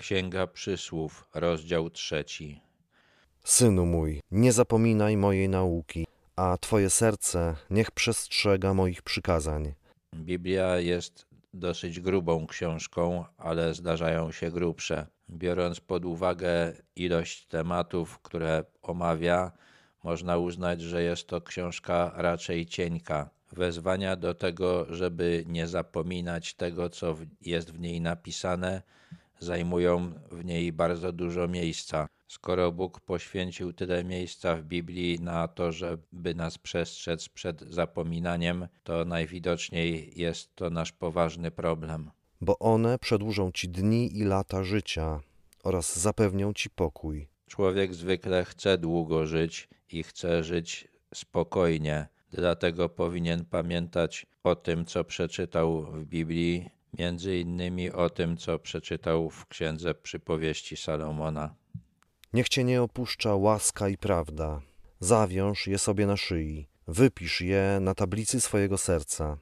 Księga Przysłów, rozdział trzeci. Synu mój, nie zapominaj mojej nauki, a Twoje serce niech przestrzega moich przykazań. Biblia jest dosyć grubą książką, ale zdarzają się grubsze. Biorąc pod uwagę ilość tematów, które omawia, można uznać, że jest to książka raczej cienka. Wezwania do tego, żeby nie zapominać tego, co jest w niej napisane, zajmują w niej bardzo dużo miejsca. Skoro Bóg poświęcił tyle miejsca w Biblii na to, żeby nas przestrzec przed zapominaniem, to najwidoczniej jest to nasz poważny problem. bo one przedłużą Ci dni i lata życia oraz zapewnią Ci pokój. Człowiek zwykle chce długo żyć i chce żyć spokojnie, dlatego powinien pamiętać o tym, co przeczytał w Biblii, między innymi o tym, co przeczytał w Księdze Przypowieści Salomona. Niech Cię nie opuszcza łaska i prawda. Zawiąż je sobie na szyi, wypisz je na tablicy swojego serca.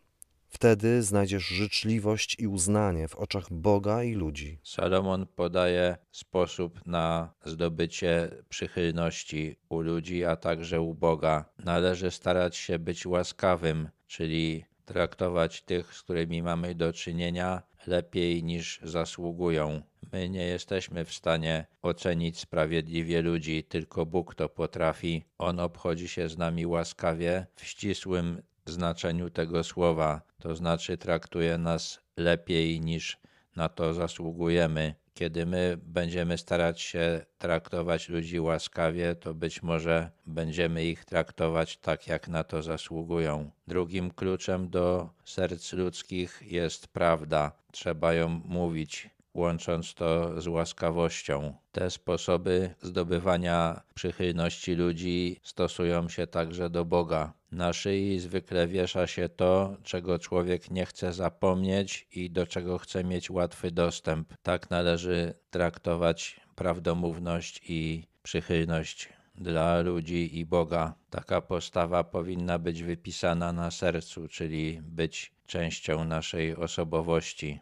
Wtedy znajdziesz życzliwość i uznanie w oczach Boga i ludzi. Salomon podaje sposób na zdobycie przychylności u ludzi, a także u Boga. Należy starać się być łaskawym, czyli traktować tych, z którymi mamy do czynienia, lepiej niż zasługują. My nie jesteśmy w stanie ocenić sprawiedliwie ludzi, tylko Bóg to potrafi. On obchodzi się z nami łaskawie w ścisłym znaczeniu tego słowa, to znaczy traktuje nas lepiej niż na to zasługujemy. Kiedy my będziemy starać się traktować ludzi łaskawie, to być może będziemy ich traktować tak, jak na to zasługują. Drugim kluczem do serc ludzkich jest prawda. Trzeba ją mówić, łącząc to z łaskawością. Te sposoby zdobywania przychylności ludzi stosują się także do Boga. Na szyi zwykle wiesza się to, czego człowiek nie chce zapomnieć i do czego chce mieć łatwy dostęp. Tak należy traktować prawdomówność i przychylność dla ludzi i Boga. Taka postawa powinna być wypisana na sercu, czyli być częścią naszej osobowości.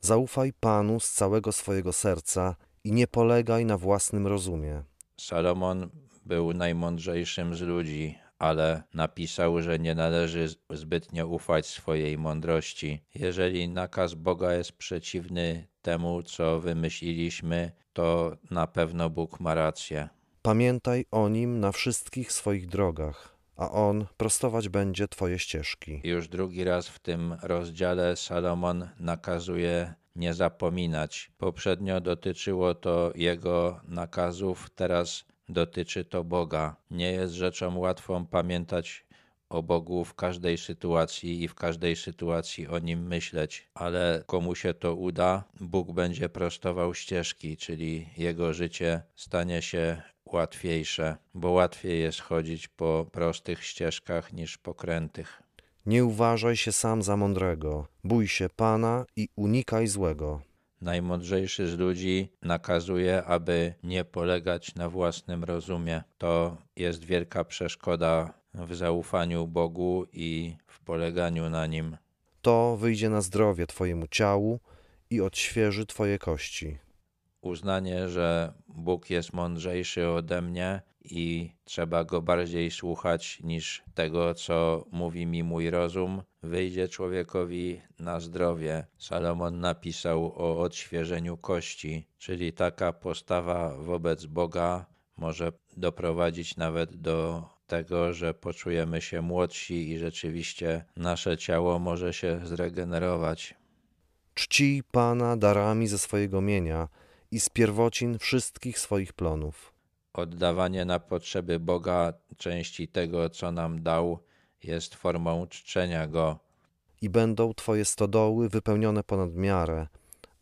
Zaufaj Panu z całego swojego serca i nie polegaj na własnym rozumie. Salomon był najmądrzejszym z ludzi, ale napisał, że nie należy zbytnio ufać swojej mądrości. Jeżeli nakaz Boga jest przeciwny temu, co wymyśliliśmy, to na pewno Bóg ma rację. Pamiętaj o Nim na wszystkich swoich drogach, a On prostować będzie Twoje ścieżki. Już drugi raz w tym rozdziale Salomon nakazuje nie zapominać. Poprzednio dotyczyło to jego nakazów, teraz dotyczy to Boga. Nie jest rzeczą łatwą pamiętać o Bogu w każdej sytuacji i w każdej sytuacji o nim myśleć, ale komu się to uda, Bóg będzie prostował ścieżki, czyli jego życie stanie się łatwiejsze, bo łatwiej jest chodzić po prostych ścieżkach niż po krętych. Nie uważaj się sam za mądrego, bój się Pana i unikaj złego. Najmądrzejszy z ludzi nakazuje, aby nie polegać na własnym rozumie. To jest wielka przeszkoda w zaufaniu Bogu i w poleganiu na nim. To wyjdzie na zdrowie Twojemu ciału i odświeży Twoje kości. Uznanie, że Bóg jest mądrzejszy ode mnie i trzeba go bardziej słuchać niż tego, co mówi mi mój rozum, wyjdzie człowiekowi na zdrowie. Salomon napisał o odświeżeniu kości, czyli taka postawa wobec Boga może doprowadzić nawet do tego, że poczujemy się młodsi i rzeczywiście nasze ciało może się zregenerować. Czcij Pana darami ze swojego mienia i z pierwocin wszystkich swoich plonów. Oddawanie na potrzeby Boga części tego, co nam dał, jest formą czczenia Go. I będą Twoje stodoły wypełnione ponad miarę,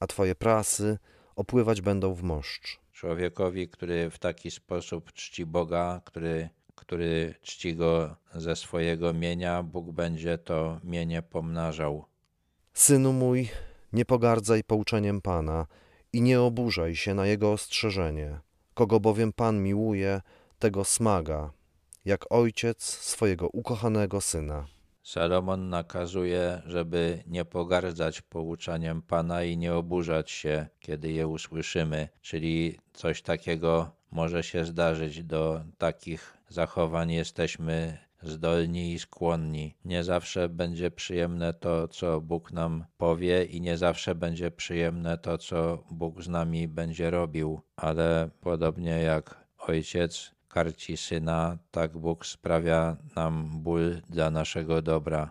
a Twoje prasy opływać będą w moszcz. Człowiekowi, który w taki sposób czci Boga, który, który czci Go ze swojego mienia, Bóg będzie to mienie pomnażał. Synu mój, nie pogardzaj pouczeniem Pana i nie oburzaj się na Jego ostrzeżenie. Kogo bowiem Pan miłuje, tego smaga, jak ojciec swojego ukochanego syna. Salomon nakazuje, żeby nie pogardzać pouczaniem Pana i nie oburzać się, kiedy je usłyszymy, czyli coś takiego może się zdarzyć. Do takich zachowań jesteśmy zdolni i skłonni. Nie zawsze będzie przyjemne to, co Bóg nam powie, i nie zawsze będzie przyjemne to, co Bóg z nami będzie robił, ale podobnie jak ojciec karci syna, tak Bóg sprawia nam ból dla naszego dobra.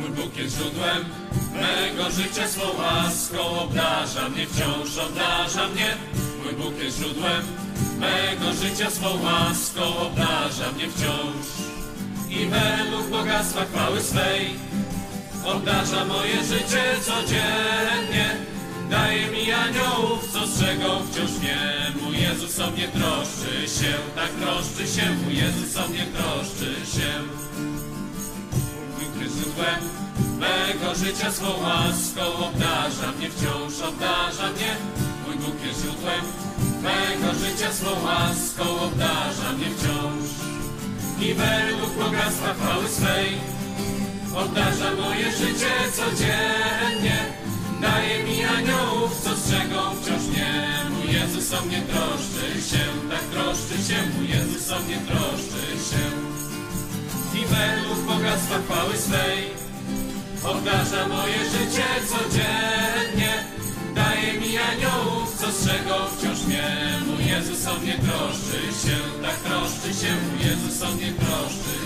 Mój Bóg jest źródłem mego życia, swą łaską obdarza mnie, wciąż obdarza mnie. Mój Bóg jest źródłem mego życia, swą łaską obdarza mnie wciąż. I według bogactwa chwały swej obdarza moje życie codziennie. Daje mi aniołów, co strzegą wciąż mnie. Mój Jezus o mnie troszczy się, tak troszczy się. Mój Jezus o mnie troszczy się. Bóg jest źródłem mego życia, swą łaską obdarza mnie, wciąż obdarza mnie. Jest źródłem mego życia, swą łaską obdarza mnie wciąż. I według bogactwa chwały swej obdarza moje życie codziennie. Daje mi aniołów, co strzegą wciąż mnie. Mój Jezus o mnie troszczy się, tak troszczy się. Mój Jezus o mnie troszczy się i według bogactwa chwały swej obdarza moje życie codziennie. Strzegą wciąż. Mój Jezus o mnie troszczy się, tak troszczy się. Mój Jezus o mnie troszczy